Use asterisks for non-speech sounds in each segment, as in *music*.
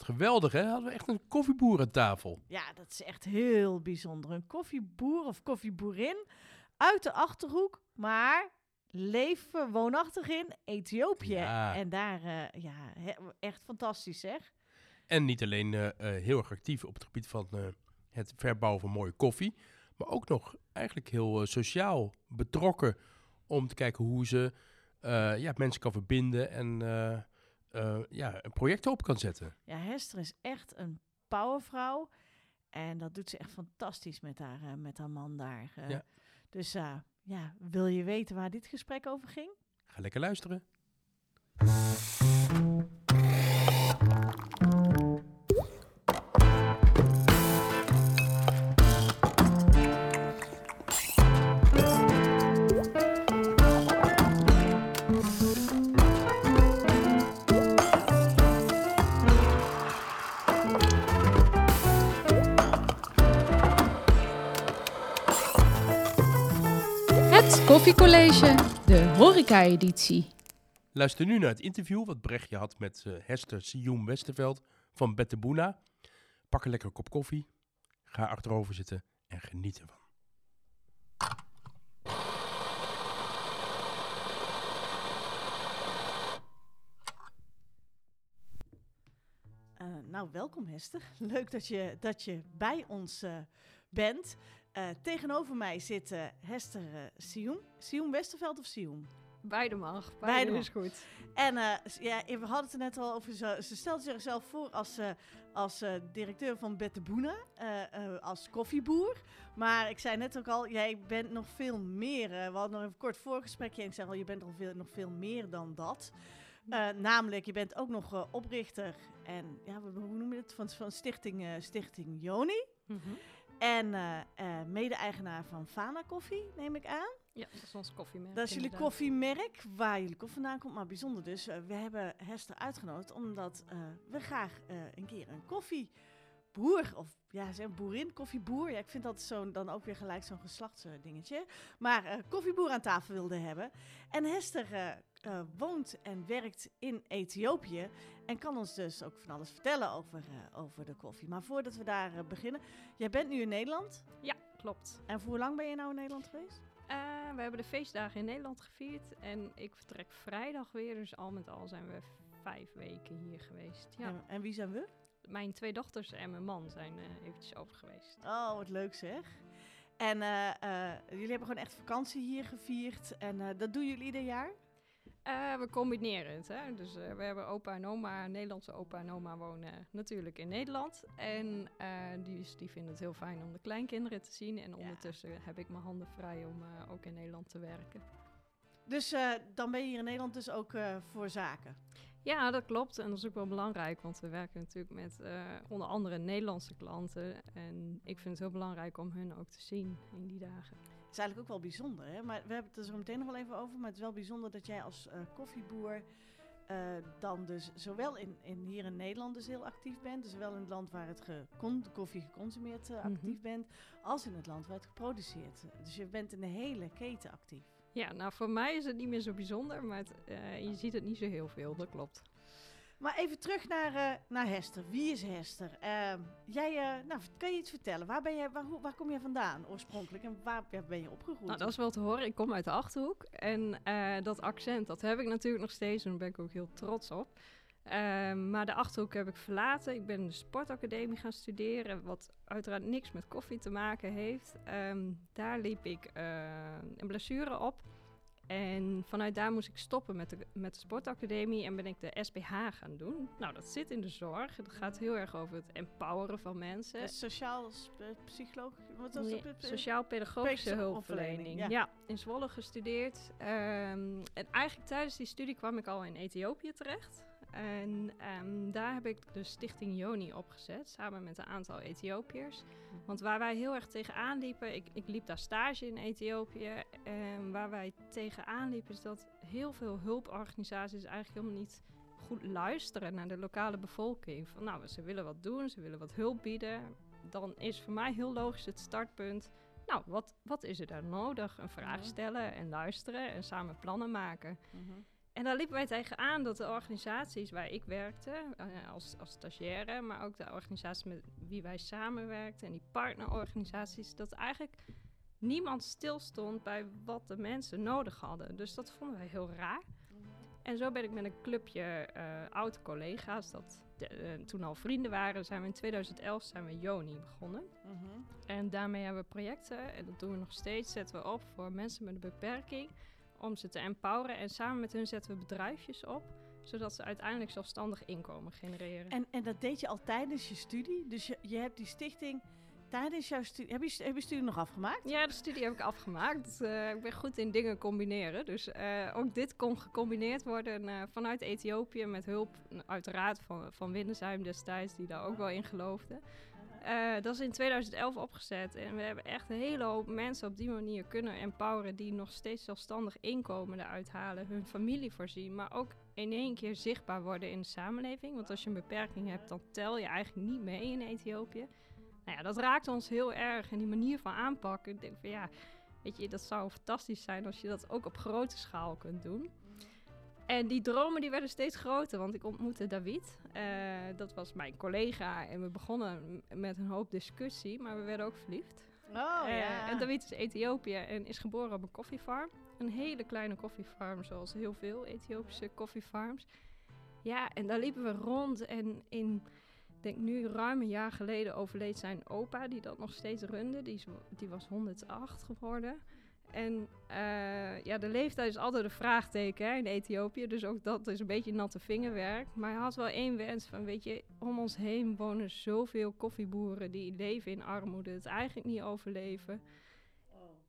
wat geweldig hè. Hadden we echt een koffieboer aan tafel. Ja, dat is echt heel bijzonder. Een koffieboer of koffieboerin uit de Achterhoek, maar leven woonachtig in Ethiopië. Ja. En daar, eh, ja, he- echt fantastisch zeg. En niet alleen eh, eh, heel erg actief op het gebied van eh, het verbouwen van mooie koffie. Maar ook nog eigenlijk heel eh, sociaal betrokken. Om te kijken hoe ze eh, ja, mensen kan verbinden. En eh, ja, een project op kan zetten. Ja, Hester is echt een powervrouw. En dat doet ze echt fantastisch met haar, eh, met haar man daar. eh. Ja. Dus ja, wil je weten waar dit gesprek over ging? Ga lekker luisteren. Het Koffiecollege, de horeca-editie. Luister nu naar het interview wat Brechtje had met eh, Hester Sioen Westerveld van Betteboena. Pak een lekker kop koffie, ga achterover zitten en geniet ervan. Eh, nou, welkom Hester. Leuk dat je, dat je bij ons eh, bent. Eh, tegenover mij zit eh, Hester uh, Sioen. Sioen Westerveld of Sioen? Beide mag, beide, Beide is goed. En eh, ja, we hadden het er net al over. Ze, ze stelde zichzelf voor als, eh, als eh, directeur van Betteboene, eh eh als koffieboer. Maar ik zei net ook al, jij bent nog veel meer. eh, we hadden nog een kort voorgesprekje en ik zeg al, je bent nog veel, nog veel meer dan dat. Eh, namelijk, je bent ook nog eh, oprichter en ja, hoe noem je het? Van, van Stichting, eh, Stichting Joni. En eh, eh, mede-eigenaar van Fana Koffie, neem ik aan. Ja, dat is ons koffiemerk. Dat is jullie inderdaad. koffiemerk, waar jullie koffie vandaan komt. Maar bijzonder dus, eh, we hebben Hester uitgenodigd omdat we graag een keer een koffieboer, of ja, zeg boerin, koffieboer. Ja, ik vind dat zo, dan ook weer gelijk zo'n geslachtsdingetje. Maar koffieboer aan tafel wilden hebben. En Hester eh, woont en werkt in Ethiopië en kan ons dus ook van alles vertellen over, eh, over de koffie. Maar voordat we daar eh, beginnen, jij bent nu in Nederland. Ja, klopt. En voor hoe lang ben je nou in Nederland geweest? We hebben de feestdagen in Nederland gevierd en ik vertrek vrijdag weer. Dus al met al zijn we vijf weken hier geweest. Ja. En, en wie zijn we? Mijn twee dochters en mijn man zijn eventjes over geweest. Oh, wat leuk zeg. En jullie hebben gewoon echt vakantie hier gevierd. En dat doen jullie ieder jaar? Eh, we combineren het. Hè? Dus eh, we hebben opa en oma, Nederlandse opa en oma wonen natuurlijk in Nederland. En eh, die, die vinden het heel fijn om de kleinkinderen te zien. En ondertussen heb ik mijn handen vrij om ook in Nederland te werken. Dus dan ben je hier in Nederland dus ook voor zaken. Ja, dat klopt. En dat is ook wel belangrijk, want we werken natuurlijk met onder andere Nederlandse klanten. En ik vind het heel belangrijk om hun ook te zien in die dagen. Het is eigenlijk ook wel bijzonder, hè? Maar we hebben het er zo meteen nog wel even over. Maar het is wel bijzonder dat jij als eh, koffieboer eh, dan dus zowel in, in hier in Nederland dus heel actief bent. Dus zowel in het land waar het de koffie geconsumeerd eh, actief Mhm. bent, als in het land waar het geproduceerd. Dus je bent in de hele keten actief. Ja, nou voor mij is het niet meer zo bijzonder, maar het, je ziet het niet zo heel veel, dat klopt. Maar even terug naar, eh, naar Hester. Wie is Hester? Ehm, jij, eh, nou, kan je iets vertellen? Waar, ben je, waar, waar kom je vandaan oorspronkelijk en waar ben je opgegroeid? Nou, dat is wel te horen. Ik kom uit de Achterhoek. En eh, dat accent, dat heb ik natuurlijk nog steeds. En daar ben ik ook heel trots op. Ehm, maar de Achterhoek heb ik verlaten. Ik ben de sportacademie gaan studeren. Wat uiteraard niks met koffie te maken heeft. Ehm, daar liep ik een blessure op. En vanuit daar moest ik stoppen met de, met de sportacademie en ben ik de SPH gaan doen. Nou, dat zit in de zorg. Het gaat heel erg over het empoweren van mensen. Sociaal psycholoog? Wat was Nee, dat? Sociaal-pedagogische Pedagogische hulpverlening. ja. in Zwolle gestudeerd. Ehm, en eigenlijk tijdens die studie kwam ik al in Ethiopië terecht. En ehm, daar heb ik de stichting Joni opgezet, samen met een aantal Ethiopiërs. Want waar wij heel erg tegenaan liepen, ik, ik liep daar stage in Ethiopië. En waar wij tegenaan liepen is dat heel veel hulporganisaties eigenlijk helemaal niet goed luisteren naar de lokale bevolking. Van nou, ze willen wat doen, ze willen wat hulp bieden. Dan is voor mij heel logisch het startpunt. Nou, wat, wat is er daar nodig? Een vraag stellen en luisteren en samen plannen maken. Mhm. En daar liepen wij tegenaan dat de organisaties waar ik werkte, eh, als, als stagiaire, maar ook de organisaties met wie wij samenwerkten en die partnerorganisaties, dat eigenlijk niemand stilstond bij wat de mensen nodig hadden. Dus dat vonden wij heel raar. En zo ben ik met een clubje eh oude collega's, dat de- eh, toen al vrienden waren, zijn we in 2011 zijn we Joni begonnen. Mhm. En daarmee hebben we projecten, en dat doen we nog steeds, zetten we op voor mensen met een beperking, om ze te empoweren. En samen met hun zetten we bedrijfjes op, zodat ze uiteindelijk zelfstandig inkomen genereren. En, en dat deed je al tijdens je studie? Dus je, je hebt die stichting tijdens jouw studie... Heb je, heb je studie nog afgemaakt? Ja, de studie heb ik afgemaakt. Dus, eh, ik ben goed in dingen combineren. Dus eh, ook dit kon gecombineerd worden eh, vanuit Ethiopië met hulp uiteraard van, van Windesheim destijds, die daar ook wel in geloofde. Eh, dat is in 2011 opgezet en we hebben echt een hele hoop mensen op die manier kunnen empoweren die nog steeds zelfstandig inkomen eruit halen, hun familie voorzien, maar ook in één keer zichtbaar worden in de samenleving. Want als je een beperking hebt, dan tel je eigenlijk niet mee in Ethiopië. Nou ja, dat raakt ons heel erg en die manier van aanpakken. Ik denk van ja, weet je, dat zou fantastisch zijn als je dat ook op grote schaal kunt doen. En die dromen die werden steeds groter, want ik ontmoette David. Eh, dat was mijn collega en we begonnen met een hoop discussie, maar we werden ook verliefd. Oh Eh, ja. En David is Ethiopië en is geboren op een koffiefarm. Een hele kleine koffiefarm, zoals heel veel Ethiopische koffiefarms. Ja, en daar liepen we rond en in, ik denk nu ruim een jaar geleden overleed zijn opa, die dat nog steeds runde. Die, is, die was 108 geworden. En eh, ja, de leeftijd is altijd een vraagteken hè, in Ethiopië. Dus ook dat is een beetje natte vingerwerk. Maar hij had wel één wens van, weet je, om ons heen wonen zoveel koffieboeren die leven in armoede, het eigenlijk niet overleven.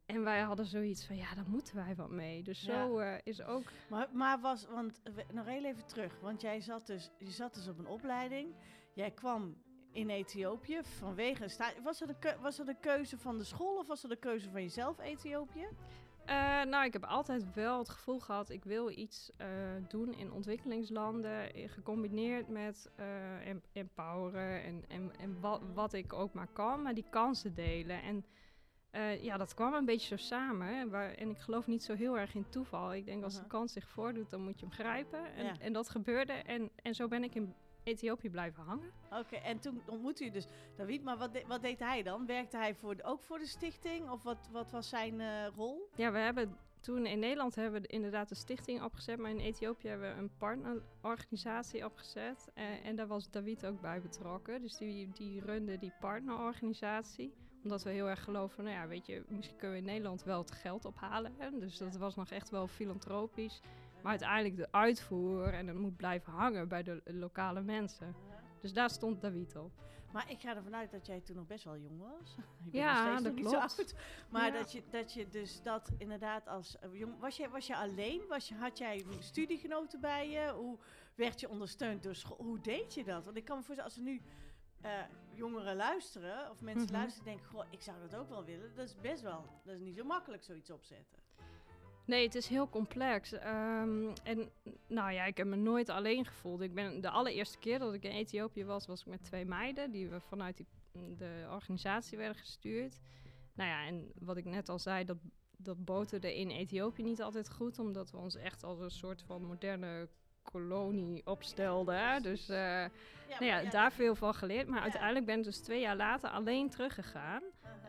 En wij hadden zoiets van, ja, daar moeten wij wat mee. Dus Ja. zo eh, is ook... Maar, maar was, want nog heel even terug, want jij zat dus, je zat dus op een opleiding. Jij kwam in Ethiopië vanwege een Was dat een, was dat een keuze van de school of was dat een keuze van jezelf, Ethiopië? Eh, nou, ik heb altijd wel het gevoel gehad, ik wil iets eh, doen in ontwikkelingslanden, eh, gecombineerd met em- empoweren en, en, en wat, wat ik ook maar kan, maar die kansen delen. En ja, dat kwam een beetje zo samen. waar, en ik geloof niet zo heel erg in toeval. Ik denk als een kans zich voordoet, dan moet je hem grijpen. En, Ja. en dat gebeurde en, en zo ben ik in Ethiopië blijven hangen. Oké, en toen ontmoette je dus David, maar wat, de- wat deed hij dan? Werkte hij voor de- ook voor de stichting of wat, wat was zijn eh, rol? Ja, we hebben toen in Nederland hebben we inderdaad een stichting opgezet, maar in Ethiopië hebben we een partnerorganisatie opgezet. eh, en daar was David ook bij betrokken. Dus die, die runde die partnerorganisatie. Omdat we heel erg geloven, nou ja, weet je, misschien kunnen we in Nederland wel het geld ophalen. Hè? Dus dat was nog echt wel filantropisch. Maar uiteindelijk de uitvoer en het moet blijven hangen bij de lokale mensen. Dus daar stond David op. Maar ik ga ervan uit dat jij toen nog best wel jong was. *laughs* Je bent Ja, nog steeds dat nog niet zo oud. Maar Ja. dat, je, dat je dus dat inderdaad als eh, jong... Was je, was je alleen? Was je, had jij studiegenoten bij je? Hoe werd je ondersteund door school? Hoe deed je dat? Want ik kan me voorstellen, als er nu eh, jongeren luisteren... of mensen Mhm. luisteren en denken... Goh, ik zou dat ook wel willen. Dat is best wel... Dat is niet zo makkelijk, zoiets opzetten. Nee, het is heel complex. Ehm, en nou ja, ik heb me nooit alleen gevoeld. Ik ben de allereerste keer dat ik in Ethiopië was, was ik met twee meiden die we vanuit die, de organisatie werden gestuurd. Nou ja, en wat ik net al zei, dat, dat boterde in Ethiopië niet altijd goed, omdat we ons echt als een soort van moderne kolonie opstelden. hè. Dus eh, Ja, nou ja, daar veel van geleerd. Maar Ja. uiteindelijk ben ik dus twee jaar later alleen teruggegaan.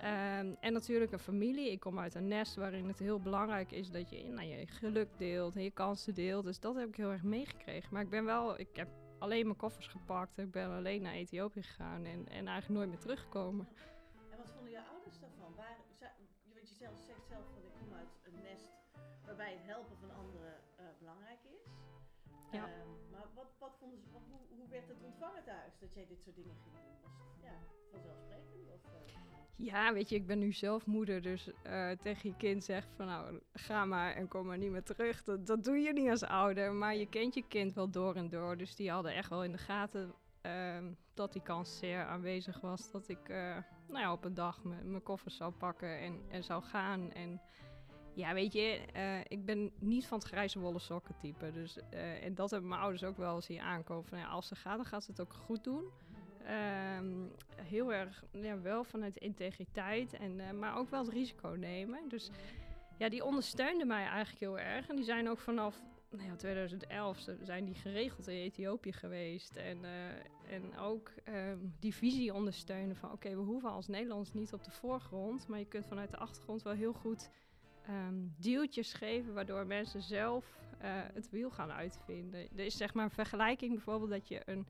Ehm, en natuurlijk een familie. Ik kom uit een nest waarin het heel belangrijk is dat je nou, je geluk deelt en je kansen deelt. Dus dat heb ik heel erg meegekregen. Maar ik ben wel, ik heb alleen mijn koffers gepakt. Ik ben alleen naar Ethiopië gegaan en, en eigenlijk nooit meer teruggekomen. En wat vonden je ouders daarvan? Waar, want je zelf zegt zelf van ik kom uit een nest waarbij het helpen van anderen eh, belangrijk is. Ja. Ehm, maar wat, wat vonden ze, wat, hoe, hoe werd het ontvangen thuis dat jij dit soort dingen ging doen? Was het ja, vanzelfsprekend? Of, eh? Ja, weet je, ik ben nu zelf moeder, dus eh, tegen je kind zegt van nou, ga maar en kom maar niet meer terug. Dat, dat doe je niet als ouder, maar je kent je kind wel door en door. Dus die hadden echt wel in de gaten ehm, dat die kans zeer aanwezig was. Dat ik eh, nou ja, op een dag mijn koffers zou pakken en, en zou gaan. En ja, weet je, eh, ik ben niet van het grijze wollen sokken type. Dus, en dat hebben mijn ouders ook wel zien aankomen. Van, ja, als ze gaat, dan gaat ze het ook goed doen. Ehm, heel erg, ja, wel vanuit integriteit, en, eh, maar ook wel het risico nemen. Dus ja, die ondersteunden mij eigenlijk heel erg. En die zijn ook vanaf nou ja, 2011 ze- zijn die geregeld in Ethiopië geweest. En, eh, en ook ehm, die visie ondersteunen van oké, we hoeven als Nederlands niet op de voorgrond. Maar je kunt vanuit de achtergrond wel heel goed deeltjes geven waardoor mensen zelf eh, het wiel gaan uitvinden. Er is zeg maar een vergelijking bijvoorbeeld dat je een...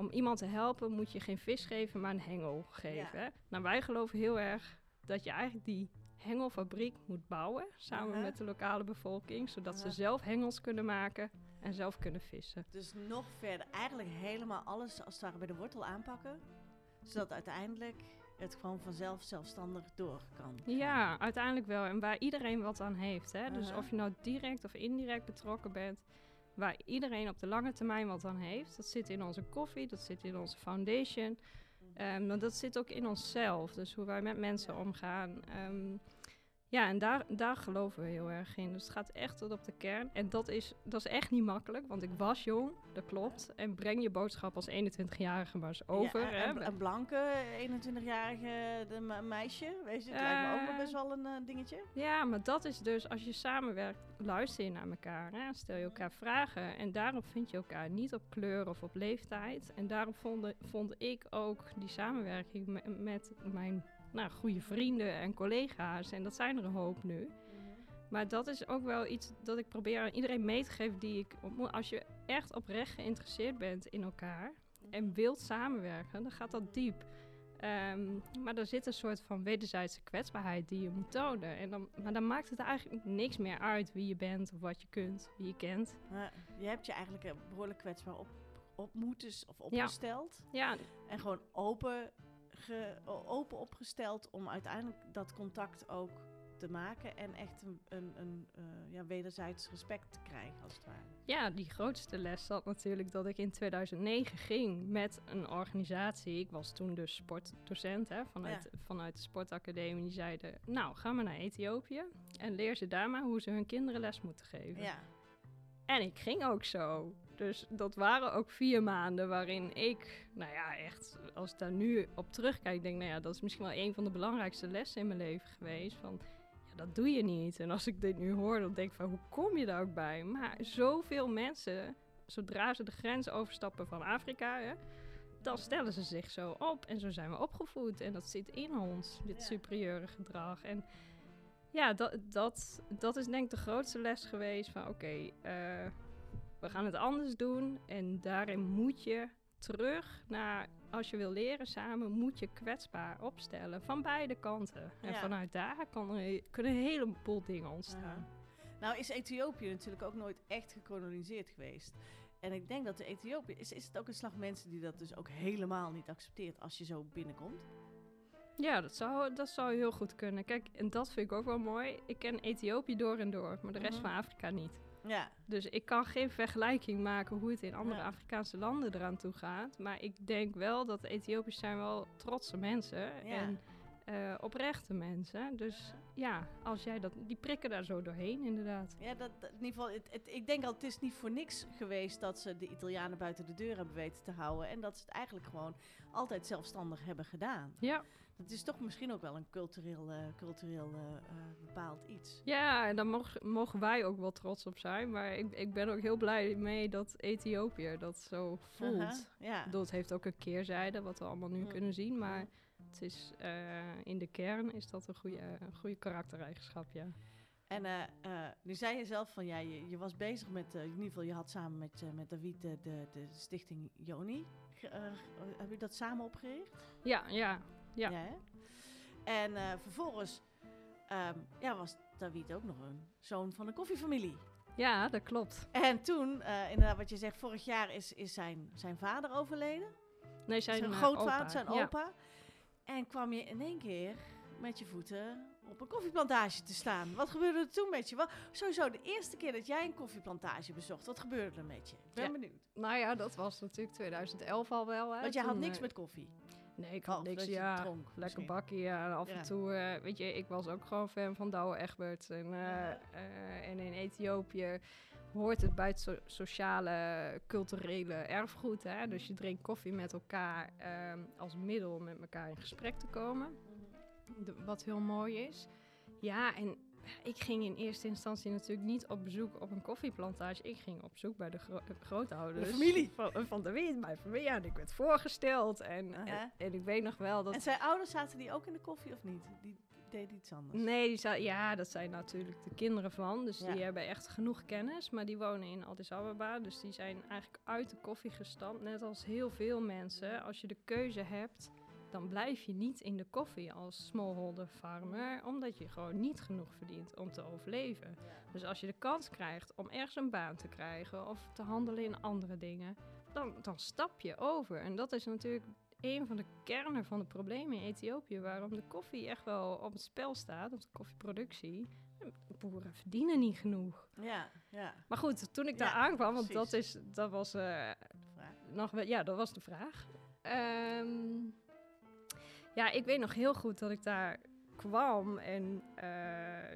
Om iemand te helpen moet je geen vis geven, maar een hengel geven. Ja. Nou, wij geloven heel erg dat je eigenlijk die hengelfabriek moet bouwen. Samen Aha. met de lokale bevolking. Zodat ze zelf hengels kunnen maken en zelf kunnen vissen. Dus nog verder, eigenlijk helemaal alles als het ware bij de wortel aanpakken. Zodat uiteindelijk het gewoon vanzelf zelfstandig door kan. Ja, uiteindelijk wel. En waar iedereen wat aan heeft. Hè? Dus Aha. of je nou direct of indirect betrokken bent. Waar iedereen op de lange termijn wat aan heeft. Dat zit in onze koffie, dat zit in onze foundation. Ehm, maar dat zit ook in onszelf. Dus hoe wij met mensen omgaan. Ehm, ja, en daar, daar geloven we heel erg in. Dus het gaat echt tot op de kern. En dat is, dat is echt niet makkelijk. Want ik was jong, dat klopt. En breng je boodschap als 21-jarige maar eens over. Ja, hè? een, een blanke 21-jarige de me- meisje, weet je, het lijkt me ook wel Eh, best wel een eh, dingetje. Ja, maar dat is dus als je samenwerkt, luister je naar elkaar. Hè? Stel je elkaar vragen. En daarom vind je elkaar niet op kleur of op leeftijd. En daarom vond, vond ik ook die samenwerking me- met mijn nou, goede vrienden en collega's. En dat zijn er een hoop nu. Maar dat is ook wel iets dat ik probeer aan iedereen mee te geven die ik ontmoet. Als je echt oprecht geïnteresseerd bent in elkaar en wilt samenwerken, dan gaat dat diep. Ehm, maar er zit een soort van wederzijdse kwetsbaarheid die je moet tonen. En dan, maar dan maakt het eigenlijk niks meer uit wie je bent of wat je kunt, wie je kent. Je hebt je eigenlijk eh, behoorlijk kwetsbaar op, op moeten of opgesteld. Ja, En gewoon open, ge- open opgesteld om uiteindelijk dat contact ook te maken. En echt een, een, een eh, ja, wederzijds respect te krijgen, als het ware. Ja, die grootste les zat natuurlijk dat ik in 2009 ging met een organisatie. Ik was toen dus sportdocent hè, vanuit, vanuit de sportacademie. Die zeiden, nou, ga maar naar Ethiopië en leer ze daar maar hoe ze hun kinderen les moeten geven. Ja, En ik ging ook zo. Dus dat waren ook vier maanden waarin ik, nou ja, echt, als ik daar nu op terugkijk, denk nou ja, dat is misschien wel een van de belangrijkste lessen in mijn leven geweest. Van, ja, dat doe je niet. En als ik dit nu hoor, dan denk ik van, hoe kom je daar ook bij? Maar zoveel mensen, zodra ze de grens overstappen van Afrika, hè, dan stellen ze zich zo op. En zo zijn we opgevoed. En dat zit in ons, dit Ja. superieure gedrag. En ja, dat, dat, dat is denk ik de grootste les geweest van, oké, eh, we gaan het anders doen. En daarin moet je terug naar, als je wil leren samen, moet je kwetsbaar opstellen. Van beide kanten. En Ja. vanuit daar kan er, kunnen een heleboel dingen ontstaan. Nou is Ethiopië natuurlijk ook nooit echt gekoloniseerd geweest. En ik denk dat de Ethiopië... Is, is het ook een slag mensen die dat dus ook helemaal niet accepteert als je zo binnenkomt? Ja, dat zou, dat zou heel goed kunnen. Kijk, en dat vind ik ook wel mooi. Ik ken Ethiopië door en door, maar de rest Mhm. van Afrika niet. Ja, Dus ik kan geen vergelijking maken hoe het in andere Ja. Afrikaanse landen eraan toe gaat. Maar ik denk wel dat Ethiopiërs zijn wel trotse mensen Ja. en eh, oprechte mensen. Dus ja, als jij dat, die prikken daar zo doorheen inderdaad. ja dat, dat- in ieder geval, het, het- ik denk al, het is niet voor niks geweest dat ze de Italianen buiten de deur hebben weten te houden. En dat ze het eigenlijk gewoon altijd zelfstandig hebben gedaan. Ja, Dat is toch misschien ook wel een cultureel, eh, cultureel eh, eh, bepaald iets. ja en daar mogen, mogen wij ook wel trots op zijn. Maar ik, ik ben ook heel blij mee dat Ethiopië dat zo voelt. Ja. Dat heeft ook een keerzijde, wat we allemaal nu kunnen zien. Maar het is, in de kern is dat een goede, een goede karaktereigenschap, ja. En nu zei je zelf van ja, je, je was bezig met, in ieder geval je had samen met, met David de, de, de stichting Joni. heb je dat samen opgericht? Ja, ja, Ja. hè? En eh, vervolgens ehm, ja, was David ook nog een zoon van een koffiefamilie. ja, dat klopt. En toen, eh, inderdaad wat je zegt, vorig jaar is, is zijn, zijn vader overleden. Nee, zijn, Zijn eh, grootvader, opa. zijn Ja. opa. En kwam je in één keer met je voeten op een koffieplantage te staan. Wat gebeurde er toen met je? Wat, sowieso de eerste keer dat jij een koffieplantage bezocht, wat gebeurde er met je? Ik ben Ja. benieuwd. Nou ja, dat was natuurlijk 2011 al wel. Hè. Want jij had niks met koffie. Nee, ik had niks, ja. dronk Lekker misschien. bakkie, ja. En af Ja. en toe, eh, weet je, ik was ook gewoon fan van Douwe Egberts. En, eh, Ja. eh, en in Ethiopië hoort het bij het so- sociale, culturele erfgoed. Hè? Dus je drinkt koffie met elkaar ehm, als middel om met elkaar in gesprek te komen. De- wat heel mooi is. Ja, en ik ging in eerste instantie natuurlijk niet op bezoek op een koffieplantage. Ik ging op zoek bij de gro grootouders. De familie. Van, van de wind, mijn familie. Ja, en ik werd voorgesteld. En, en, Aha. en ik weet nog wel dat... En zijn ouders zaten die ook in de koffie of niet? Die deden iets anders. Nee, die za- ja, dat zijn natuurlijk de kinderen van. Dus Ja. die hebben echt genoeg kennis. Maar die wonen in Addis Ababa. Dus die zijn eigenlijk uit de koffie gestampt. Net als heel veel mensen. Als je de keuze hebt, dan blijf je niet in de koffie als smallholder farmer. Omdat je gewoon niet genoeg verdient om te overleven. Dus als je de kans krijgt om ergens een baan te krijgen of te handelen in andere dingen, dan, dan stap je over. En dat is natuurlijk een van de kernen van de problemen in Ethiopië, waarom de koffie echt wel op het spel staat, op de koffieproductie. Boeren verdienen niet genoeg. Ja, ja. Maar goed, toen ik Ja, daar aankwam, want dat, is, dat was eh, nog ja, dat was de vraag. Ehm, ja, ik weet nog heel goed dat ik daar kwam en eh,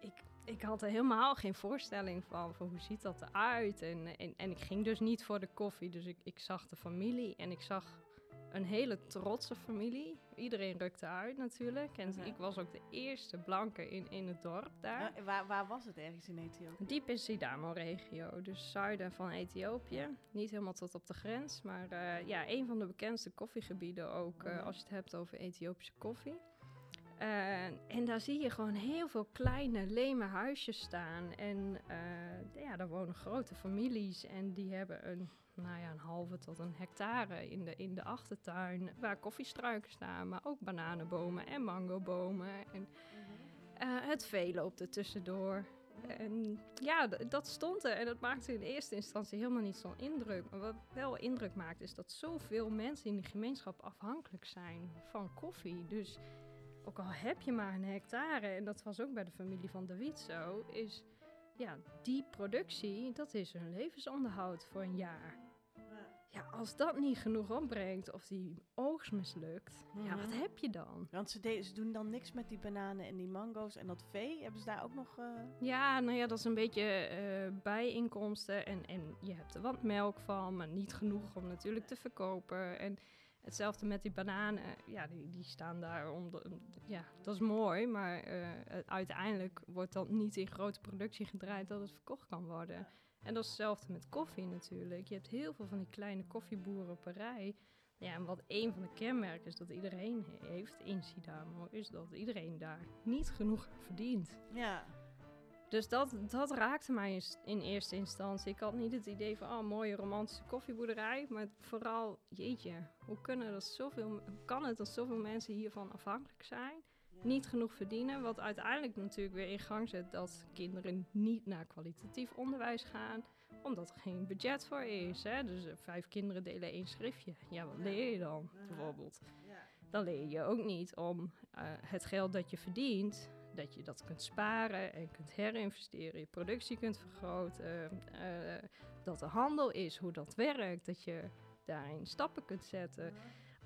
ik, ik had er helemaal geen voorstelling van, van hoe ziet dat eruit. En, en, en ik ging dus niet voor de koffie, dus ik, ik zag de familie en ik zag een hele trotse familie. Iedereen rukte uit natuurlijk. En Ja. ik was ook de eerste blanke in, in het dorp daar. Ja, waar, waar was het ergens in Ethiopië? Diep in Sidamo-regio, dus zuiden van Ethiopië. Niet helemaal tot op de grens, maar eh, ja, een van de bekendste koffiegebieden ook eh, Mhm. als je het hebt over Ethiopische koffie. Eh, en daar zie je gewoon heel veel kleine, leme huisjes staan. En ja, daar wonen grote families en die hebben een, nou ja, een halve tot een hectare in de, in de achtertuin. Waar koffiestruiken staan, maar ook bananenbomen en mangobomen. En eh, het vee loopt er tussendoor. En ja, dat stond er. En dat maakte in eerste instantie helemaal niet zo'n indruk. Maar wat wel indruk maakt, is dat zoveel mensen in die gemeenschap afhankelijk zijn van koffie. Dus ook al heb je maar een hectare, en dat was ook bij de familie van David zo, is ja, die productie, dat is hun levensonderhoud voor een jaar. Ja, als dat niet genoeg opbrengt of die oogst mislukt, ja, wat Mhm. heb je dan? Want ze, de- ze doen dan niks met die bananen en die mango's en dat vee. Hebben ze daar ook nog... eh, Ja, nou ja, dat is een beetje eh, bijinkomsten. En, en je hebt er wat melk van, maar niet genoeg om natuurlijk te verkopen. En hetzelfde met die bananen. Ja, die, die staan daar om. de- om- ja, dat is mooi, maar eh, uiteindelijk wordt dat niet in grote productie gedraaid dat het verkocht kan worden. En dat is hetzelfde met koffie natuurlijk. Je hebt heel veel van die kleine koffieboeren op een rij. Ja, en wat een van de kenmerken is dat iedereen heeft in Sidamo, is dat iedereen daar niet genoeg verdient. ja. Dus dat, dat raakte mij in, in eerste instantie. Ik had niet het idee van, oh, mooie romantische koffieboerderij. Maar vooral, jeetje, hoe kunnen dat zoveel, hoe kan het dat zoveel mensen hiervan afhankelijk zijn? Niet genoeg verdienen, wat uiteindelijk natuurlijk weer in gang zet dat kinderen niet naar kwalitatief onderwijs gaan. Omdat er geen budget voor is. Hè? Dus eh, vijf kinderen delen één schriftje. Ja, wat leer je dan bijvoorbeeld? dan leer je ook niet om eh, het geld dat je verdient, dat je dat kunt sparen en kunt herinvesteren, je productie kunt vergroten, eh, dat er handel is, hoe dat werkt, dat je daarin stappen kunt zetten.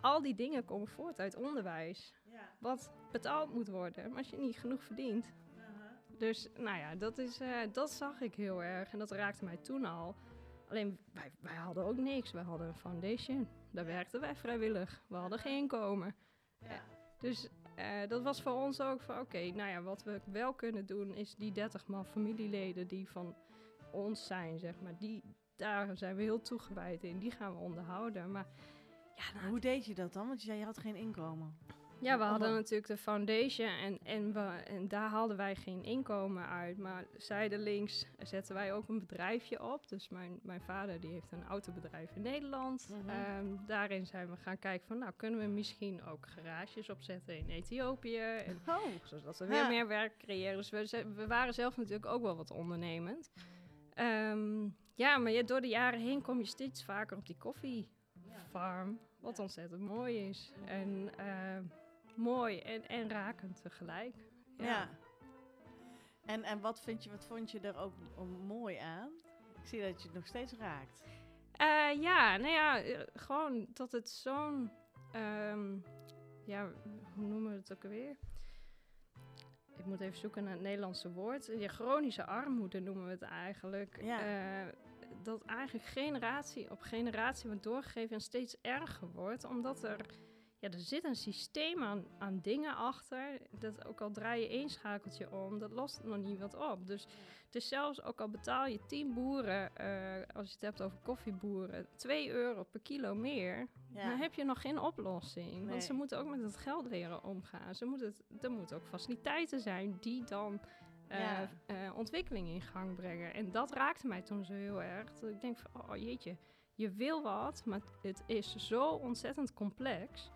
Al die dingen komen voort uit onderwijs, wat betaald moet worden, maar als je niet genoeg verdient. Dus nou ja, dat, is, eh, dat zag ik heel erg en dat raakte mij toen al. Alleen wij, wij hadden ook niks. Wij hadden een foundation. Daar werkten wij vrijwillig. We hadden geen inkomen. Ja. Dus eh, dat was voor ons ook van oké, nou ja, wat we wel kunnen doen is die 30 man familieleden die van ons zijn, zeg maar, die, daar zijn we heel toegewijd in. Die gaan we onderhouden. Maar ja, nou, Hoe deed je dat dan? Want je zei je had geen inkomen. Ja, we hadden natuurlijk de foundation en, en, we, en daar haalden wij geen inkomen uit. Maar zijdelings zetten wij ook een bedrijfje op. Dus mijn, mijn vader die heeft een autobedrijf in Nederland. Mhm. Ehm, daarin zijn we gaan kijken van, nou kunnen we misschien ook garages opzetten in Ethiopië. En, Oh. zodat we weer Ja. meer werk creëren. Dus we, we waren zelf natuurlijk ook wel wat ondernemend. Ehm, ja, maar door de jaren heen kom je steeds vaker op die koffiefarm. Wat ontzettend mooi is. En eh, mooi en, en rakend tegelijk. Ja. En, en wat, vind je, wat vond je er ook mooi aan? Ik zie dat je het nog steeds raakt. Eh, ja, nou ja, eh, gewoon dat het zo'n... ehm, ja, hoe noemen we het ook alweer? Ik moet even zoeken naar het Nederlandse woord. Ja, chronische armoede noemen we het eigenlijk. Ja. Eh, dat eigenlijk generatie op generatie wordt doorgegeven en steeds erger wordt. Omdat er ja, er zit een systeem aan, aan dingen achter. Dat ook al draai je één schakeltje om, dat lost nog niet wat op. Dus het is zelfs, ook al betaal je 10 boeren, eh, als je het hebt over koffieboeren, 2 euro per kilo meer, Ja. dan heb je nog geen oplossing. Nee. Want ze moeten ook met het geld leren omgaan. Ze moeten het, er moeten ook faciliteiten zijn die dan eh, eh, ontwikkeling in gang brengen. En dat raakte mij toen zo heel erg. Dat ik denk van, oh jeetje, je wil wat, maar het is zo ontzettend complex.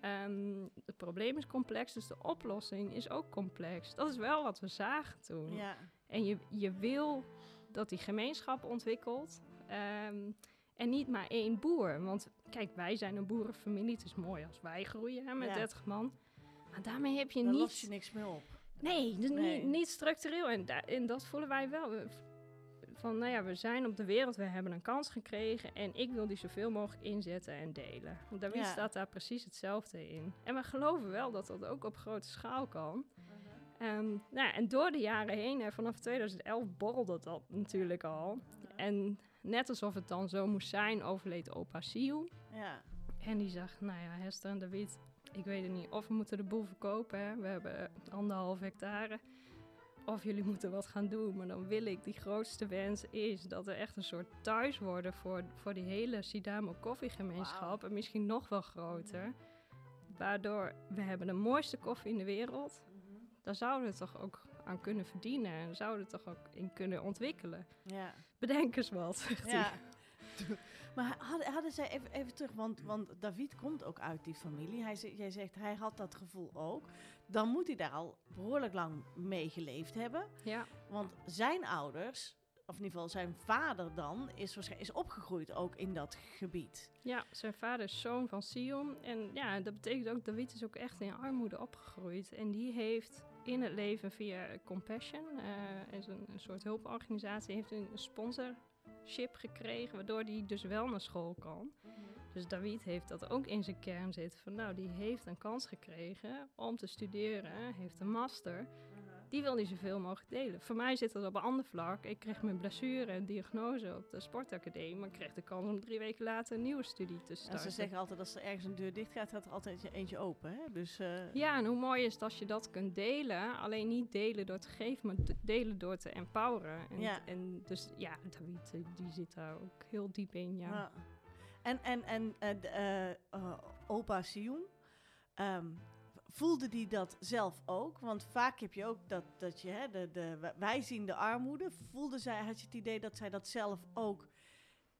Ehm, het probleem is complex, dus de oplossing is ook complex. Dat is wel wat we zagen toen. Ja. En je, je wil dat die gemeenschap ontwikkelt. ehm, en niet maar één boer. Want kijk, wij zijn een boerenfamilie. Het is mooi als wij groeien hè, met Ja. 30 man. Maar daarmee heb je Dan niet... los je niks meer op. Nee, dus Nee. Niet, niet structureel. En, da- en dat voelen wij wel. Van, nou ja, we zijn op de wereld, we hebben een kans gekregen en ik wil die zoveel mogelijk inzetten en delen. Want David Ja. staat daar precies hetzelfde in. En we geloven wel dat dat ook op grote schaal kan. Ehm, nou, ja, en door de jaren heen, hè, vanaf 2011 borrelde dat natuurlijk al. En net alsof het dan zo moest zijn, overleed opa Siel. Ja. En die zag, nou ja, Hester en David, ik weet het niet. Of we moeten de boel verkopen, hè. we hebben anderhalf hectare. Of jullie moeten wat gaan doen. Maar dan wil ik, die grootste wens is dat er echt een soort thuis worden voor, voor die hele Sidamo koffiegemeenschap. En misschien nog wel groter. Waardoor we hebben de mooiste koffie in de wereld. Daar zouden we toch ook aan kunnen verdienen. En zouden we toch ook in kunnen ontwikkelen. Ja. Bedenk eens wat, zegt hij. *laughs* Maar hadden, hadden zij, even, even terug, want, want David komt ook uit die familie. Hij, jij zegt, hij had dat gevoel ook. Dan moet hij daar al behoorlijk lang mee geleefd hebben. Ja. Want zijn ouders, of in ieder geval zijn vader dan, is, waarschijnlijk, is opgegroeid ook in dat gebied. Ja, zijn vader is zoon van Sion. En ja, dat betekent ook, David is ook echt in armoede opgegroeid. En die heeft in het leven via Compassion, eh is een, een soort hulporganisatie, heeft een sponsorship gekregen, waardoor hij dus wel naar school kan. Dus David heeft dat ook in zijn kern zitten. Van nou, die heeft een kans gekregen om te studeren, heeft een master. Die wil hij zoveel mogelijk delen. Voor mij zit dat op een ander vlak. Ik kreeg mijn blessure en diagnose op de sportacademie. Maar ik kreeg de kans om drie weken later een nieuwe studie te En starten. ze zeggen altijd, als er ergens een deur dicht gaat, gaat er altijd eentje open. Hè? Dus, eh, Ja, en hoe mooi is het als je dat kunt delen. Alleen niet delen door te geven, maar delen door te empoweren. En, Ja. en dus ja, David die zit daar ook heel diep in. Ja. Ja. En, en, en eh, eh, eh, opa Sioen, ehm, voelde die dat zelf ook? Want vaak heb je ook dat, dat je, hè, de, de, wij zien de armoede. Voelde zij, had je het idee dat zij dat zelf ook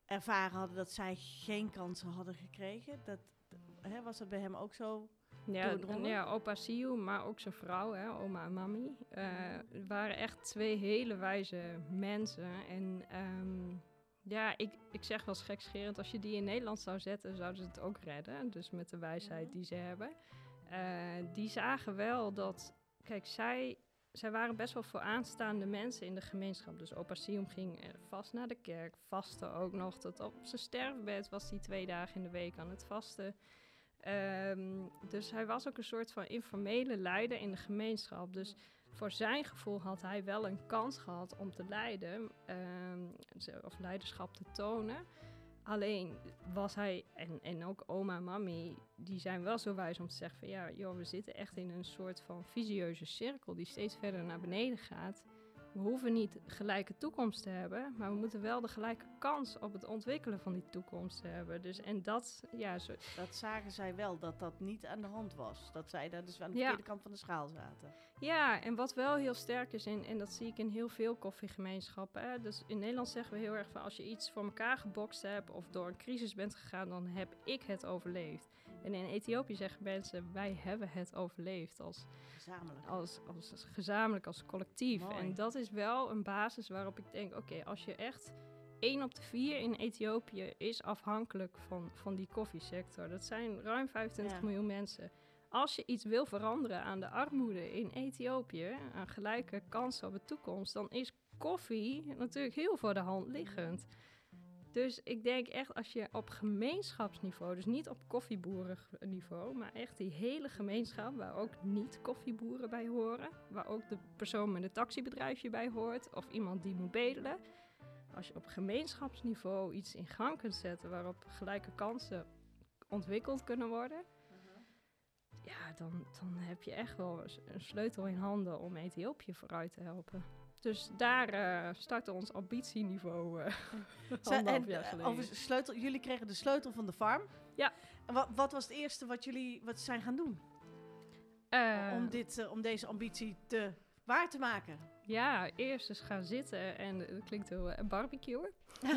ervaren hadden, dat zij geen kansen hadden gekregen? Dat, hè, was dat bij hem ook zo? Ja, ja, opa Siu, maar ook zijn vrouw, hè, oma en mami. eh, waren echt twee hele wijze mensen. En ehm, ja, ik, ik zeg wel gekscherend, als je die in Nederland zou zetten, zouden ze het ook redden. Dus met de wijsheid die ze hebben. Eh, die zagen wel dat, kijk, zij, zij waren best wel vooraanstaande mensen in de gemeenschap. Dus opa Sium ging eh, vast naar de kerk, vastte ook nog. Tot op zijn sterfbed was hij twee dagen in de week aan het vasten. Ehm, dus hij was ook een soort van informele leider in de gemeenschap. Dus voor zijn gevoel had hij wel een kans gehad om te leiden, ehm, of leiderschap te tonen. Alleen was hij, en, en ook oma en mami, die zijn wel zo wijs om te zeggen van ja, joh, we zitten echt in een soort van visieuze cirkel die steeds verder naar beneden gaat. We hoeven niet gelijke toekomst te hebben, maar we moeten wel de gelijke kans op het ontwikkelen van die toekomst hebben. Dus en dat, ja, zo, Dat zagen zij wel, dat dat niet aan de hand was. Dat zij daar dus aan de Ja. verkeerde kant van de schaal zaten. Ja, en wat wel heel sterk is, en, en dat zie ik in heel veel koffiegemeenschappen. Hè? Dus in Nederland zeggen we heel erg van als je iets voor elkaar gebokst hebt of door een crisis bent gegaan, dan heb ik het overleefd. En in Ethiopië zeggen mensen, wij hebben het overleefd als, Gezamenlijk. als, als, als gezamenlijk, als collectief. Mooi. En dat is wel een basis waarop ik denk, oké, als je echt... één op de vier in Ethiopië is afhankelijk van, van die koffiesector. Dat zijn ruim 25 Ja. miljoen mensen. Als je iets wil veranderen aan de armoede in Ethiopië, aan gelijke kansen op de toekomst, dan is koffie natuurlijk heel voor de hand liggend. Dus ik denk echt als je op gemeenschapsniveau, dus niet op koffieboerenniveau, maar echt die hele gemeenschap waar ook niet koffieboeren bij horen, waar ook de persoon met een taxibedrijfje bij hoort of iemand die moet bedelen. Als je op gemeenschapsniveau iets in gang kunt zetten waarop gelijke kansen ontwikkeld kunnen worden, ja, dan, dan heb je echt wel een sleutel in handen om Ethiopië vooruit te helpen. Dus daar eh startte ons ambitieniveau *laughs* anderhalf en, jaar eh, sleutel, jullie kregen de sleutel van de farm. Ja. En wat, wat was het eerste wat jullie wat zijn gaan doen om, dit, om deze ambitie te, waar te maken? Ja, eerst eens gaan zitten en eh, dat klinkt heel uh, barbecuen. *laughs*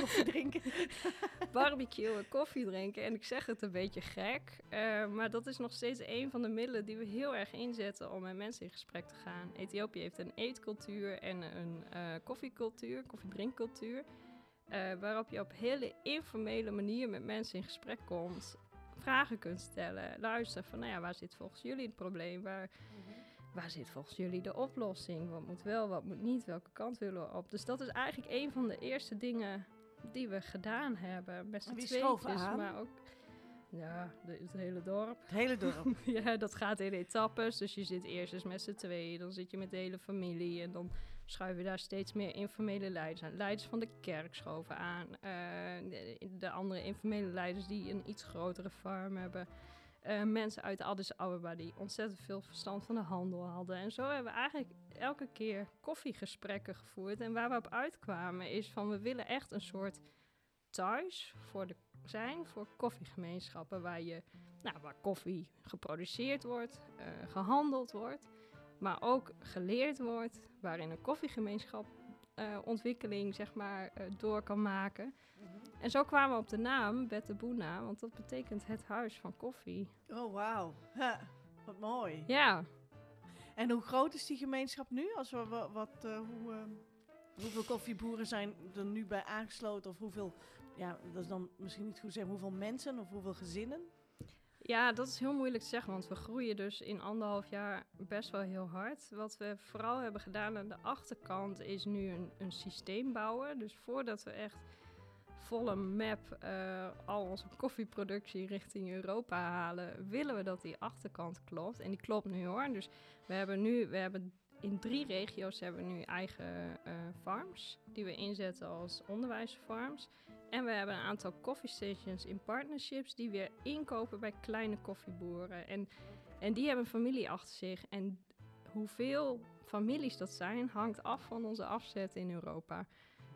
Koffie drinken. *laughs* barbecuen, koffie drinken. En ik zeg het een beetje gek, eh, maar dat is nog steeds een van de middelen die we heel erg inzetten om met mensen in gesprek te gaan. Ethiopië heeft een eetcultuur en een eh, koffiecultuur, koffiedrinkcultuur. eh, waarop je op hele informele manier met mensen in gesprek komt. Vragen kunt stellen, luisteren van, nou ja, waar zit volgens jullie het probleem? Waar, waar zit volgens jullie de oplossing? Wat moet wel, wat moet niet? Welke kant willen we op? Dus dat is eigenlijk een van de eerste dingen die we gedaan hebben. Met z'n tweetjes, aan? maar ook... Ja, de- het hele dorp. Het hele dorp. *laughs* ja, dat gaat in etappes. Dus je zit eerst eens met z'n tweeën, dan zit je met de hele familie. En dan schuiven we daar steeds meer informele leiders aan. Leiders van de kerk schoven aan. eh, de, de andere informele leiders die een iets grotere farm hebben. Eh, mensen uit Addis Ababa die ontzettend veel verstand van de handel hadden. En zo hebben we eigenlijk elke keer koffiegesprekken gevoerd. En waar we op uitkwamen is van we willen echt een soort thuis voor de, zijn voor koffiegemeenschappen. Waar, je, nou, waar koffie geproduceerd wordt, eh, gehandeld wordt. Maar ook geleerd wordt. Waarin een koffiegemeenschap eh, ontwikkeling zeg maar, door kan maken. En zo kwamen we op de naam Bettebuna, want dat betekent het huis van koffie. Oh, wauw. Wat mooi. Ja, En hoe groot is die gemeenschap nu? Als we, wa- wat, eh, hoe, eh, hoeveel koffieboeren zijn er nu bij aangesloten? Of hoeveel, ja, dat is dan misschien niet goed zeggen, hoeveel mensen of hoeveel gezinnen? Ja, dat is heel moeilijk te zeggen, want we groeien dus in anderhalf jaar best wel heel hard. Wat we vooral hebben gedaan aan de achterkant is nu een, een systeem bouwen. Dus voordat we echt volle map eh, al onze koffieproductie richting Europa halen, willen we dat die achterkant klopt. En die klopt nu hoor. Dus we hebben nu, we hebben in drie regio's hebben we nu eigen eh, farms, die we inzetten als onderwijsfarms. En we hebben een aantal coffee stations in partnerships die weer inkopen bij kleine koffieboeren. En, en die hebben familie achter zich. En hoeveel families dat zijn, hangt af van onze afzet in Europa.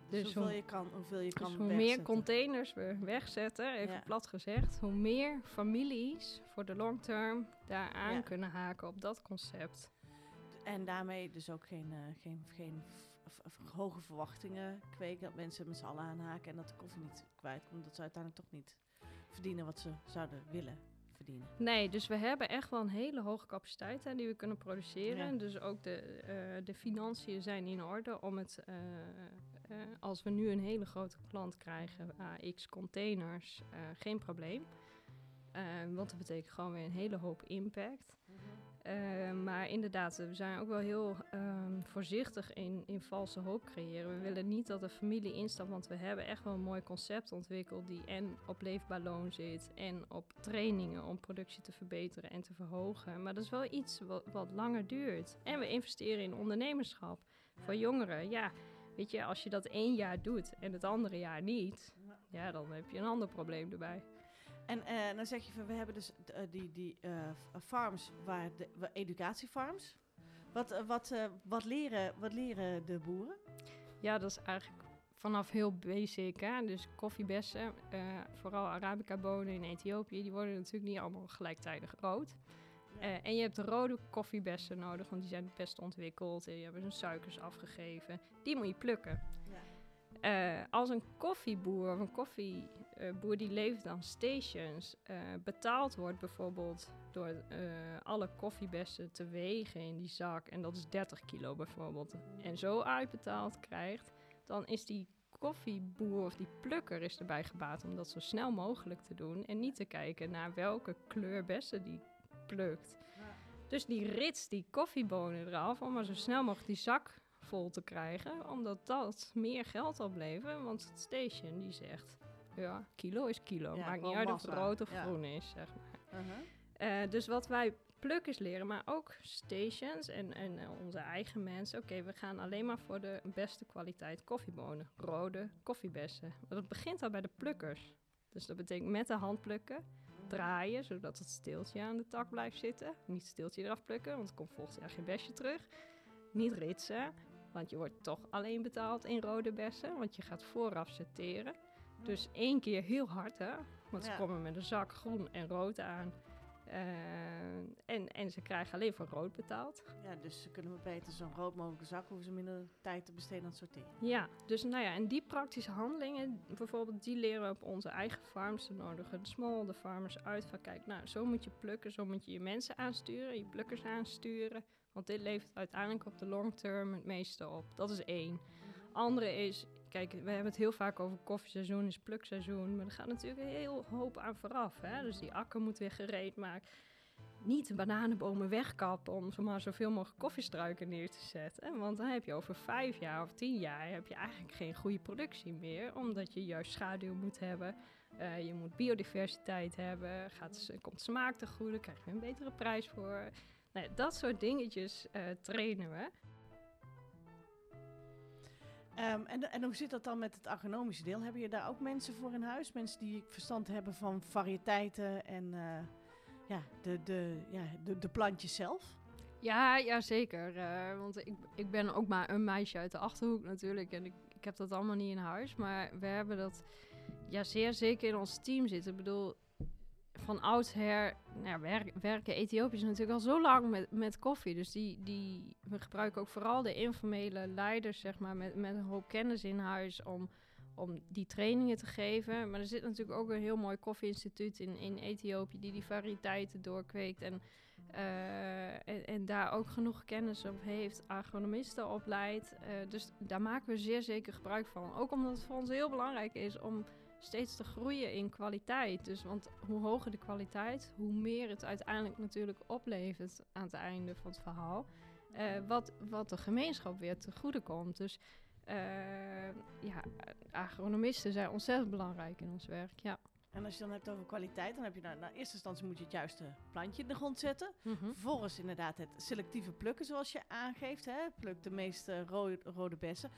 Dus, Dus hoeveel hoe- je kan, hoeveel je Dus kan hoe meer containers we wegzetten, even Ja. plat gezegd, hoe meer families voor de long term daar aan Ja. kunnen haken op dat concept. En daarmee dus ook geen, eh, geen, geen hoge verwachtingen kweken. Dat mensen met z'n allen aanhaken en dat de koffie niet kwijtkomt. Dat ze uiteindelijk toch niet verdienen wat ze zouden willen verdienen. Nee, dus we hebben echt wel een hele hoge capaciteit hè, die we kunnen produceren. Ja. Dus ook de, eh, de financiën zijn in orde om het, eh, eh, als we nu een hele grote klant krijgen, AX containers, eh, geen probleem. Eh, want dat betekent gewoon weer een hele hoop impact. Eh, maar inderdaad, we zijn ook wel heel ehm, voorzichtig in, in valse hoop creëren. We willen niet dat de familie instapt, want we hebben echt wel een mooi concept ontwikkeld die en op leefbaar loon zit en op trainingen om productie te verbeteren en te verhogen. Maar dat is wel iets wat, wat langer duurt. En we investeren in ondernemerschap voor jongeren. Ja, weet je, als je dat één jaar doet en het andere jaar niet, ja, dan heb je een ander probleem erbij. En eh, dan zeg je van, we hebben dus eh, die, die eh, farms, waar de, educatiefarms. Wat, wat, wat, leren, wat leren de boeren? Ja, dat is eigenlijk vanaf heel basic. Hè? Dus koffiebessen, vooral Arabica bonen in Ethiopië, die worden natuurlijk niet allemaal gelijktijdig rood. Eh, en je hebt de rode koffiebessen nodig, want die zijn het best ontwikkeld. En die hebben hun suikers afgegeven. Die moet je plukken. Eh, als een koffieboer of een koffieboer die levert aan stations eh, betaald wordt bijvoorbeeld door alle koffiebessen te wegen in die zak en dat is 30 kilo bijvoorbeeld en zo uitbetaald krijgt, dan is die koffieboer of die plukker is erbij gebaat om dat zo snel mogelijk te doen en niet te kijken naar welke kleur bessen die Dus die rits die koffiebonen eraf om maar zo snel mogelijk die zak vol te krijgen, omdat dat meer geld oplevert. Want het station die zegt, ja, kilo is kilo. Ja, Maakt niet uit of het rood of ja. groen is, zeg maar. Uh-huh. Eh, dus wat wij plukkers leren, maar ook stations en, en eh, onze eigen mensen. Oké, we gaan alleen maar voor de beste kwaliteit koffiebonen. Rode koffiebessen. Maar dat begint al bij de plukkers. Dus dat betekent met de hand plukken. Draaien, zodat het steeltje aan de tak blijft zitten. Niet het steeltje eraf plukken, want er komt volgend jaar geen besje terug. Niet ritsen, want je wordt toch alleen betaald in rode bessen, want je gaat vooraf sorteren. Dus één keer heel hard, hè? Want Ja. ze komen met een zak groen en rood aan. Eh, en, en ze krijgen alleen voor rood betaald. Ja, dus ze kunnen beter zo'n rood mogelijke zak, hoeven ze minder tijd te besteden aan het sorteren. Ja, dus nou ja, en die praktische handelingen, bijvoorbeeld, die leren we op onze eigen farms. Dan nodigen de small, de farmers uit van kijk, nou, zo moet je plukken, zo moet je je mensen aansturen, je plukkers aansturen. Want dit levert uiteindelijk op de long term het meeste op. Dat is één. Andere is, kijk, we hebben het heel vaak over koffieseizoen is plukseizoen, maar er gaat natuurlijk een heel hoop aan vooraf. Hè? Dus die akker moet weer gereed maken. Niet de bananenbomen wegkappen om zomaar zoveel mogelijk koffiestruiken neer te zetten. Want dan heb je over vijf jaar of tien jaar heb je eigenlijk geen goede productie meer. Omdat je juist schaduw moet hebben. Eh, je moet biodiversiteit hebben. Gaat, komt smaak te goede, krijg je een betere prijs voor. Nou, ja, dat soort dingetjes eh, trainen we. Ehm, en, en hoe zit dat dan met het agronomische deel? Hebben je daar ook mensen voor in huis? Mensen die verstand hebben van variëteiten en eh, ja, de, de, ja, de, de plantjes zelf? Ja, ja zeker. eh, want ik, ik ben ook maar een meisje uit de Achterhoek natuurlijk. En ik, ik heb dat allemaal niet in huis. Maar we hebben dat ja, zeer zeker in ons team zitten. Ik bedoel, van oudsher nou werken Ethiopiërs natuurlijk al zo lang met, met koffie. Dus die, die, we gebruiken ook vooral de informele leiders, zeg maar, met, met een hoop kennis in huis om, om die trainingen te geven. Maar er zit natuurlijk ook een heel mooi koffieinstituut in, in Ethiopië die die variëteiten doorkweekt. En eh, en, daar ook genoeg kennis op heeft, agronomisten opleidt. Eh, dus daar maken we zeer zeker gebruik van. Ook omdat het voor ons heel belangrijk is om steeds te groeien in kwaliteit. Dus want hoe hoger de kwaliteit, hoe meer het uiteindelijk natuurlijk oplevert aan het einde van het verhaal. Eh, wat, wat de gemeenschap weer te goede komt. Dus eh, ja, agronomisten zijn ontzettend belangrijk in ons werk. Ja. En als je dan hebt over kwaliteit, dan heb je nou, nou, in eerste instantie moet je het juiste plantje in de grond zetten. Mhm. Vervolgens inderdaad het selectieve plukken zoals je aangeeft. Hè? Pluk de meeste rode, rode bessen.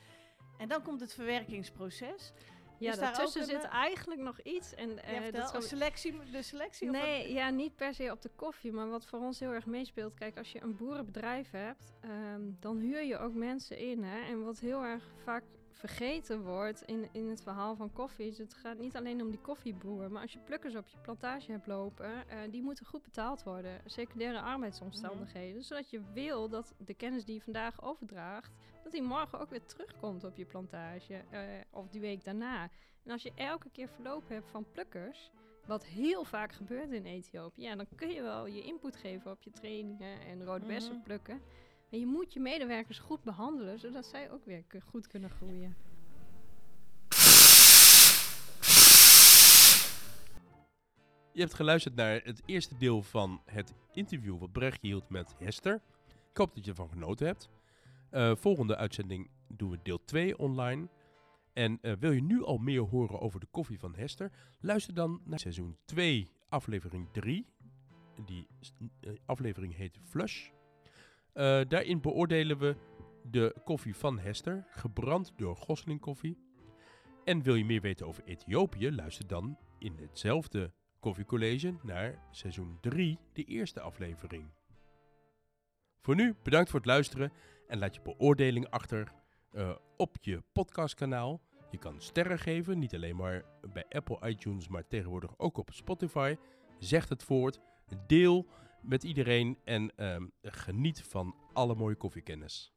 En dan komt het verwerkingsproces. Ja, Is daartussen zit eh, eigenlijk nog iets. En, Ja, dat selectie, de selectie? Nee, ja, niet per se op de koffie. Maar wat voor ons heel erg meespeelt. Kijk, als je een boerenbedrijf hebt, ehm, dan huur je ook mensen in. Hè? En wat heel erg vaak vergeten wordt in, in het verhaal van koffie, is het gaat niet alleen om die koffieboer. Maar als je plukkers op je plantage hebt lopen, eh, die moeten goed betaald worden. Secundaire arbeidsomstandigheden. Zodat je wil dat de kennis die je vandaag overdraagt, dat die morgen ook weer terugkomt op je plantage. eh, of die week daarna. En als je elke keer verloop hebt van plukkers, wat heel vaak gebeurt in Ethiopië, ja, dan kun je wel je input geven op je trainingen en rode bessen Mhm. plukken. Maar je moet je medewerkers goed behandelen, zodat zij ook weer goed kunnen groeien. Je hebt geluisterd naar het eerste deel van het interview wat Brechtje hield met Hester. Ik hoop dat je ervan genoten hebt. Eh, volgende uitzending doen we deel 2 online. En eh, wil je nu al meer horen over de koffie van Hester? Luister dan naar seizoen 2, aflevering 3. Die eh, aflevering heet Flush. Eh, daarin beoordelen we de koffie van Hester, gebrand door Gosling koffie. En wil je meer weten over Ethiopië? Luister dan in hetzelfde koffiecollege naar seizoen 3, de eerste aflevering. Voor nu bedankt voor het luisteren en laat je beoordeling achter eh, op je podcastkanaal. Je kan sterren geven, niet alleen maar bij Apple iTunes, maar tegenwoordig ook op Spotify. Zeg het voort, deel met iedereen en ehm, geniet van alle mooie koffiekennis.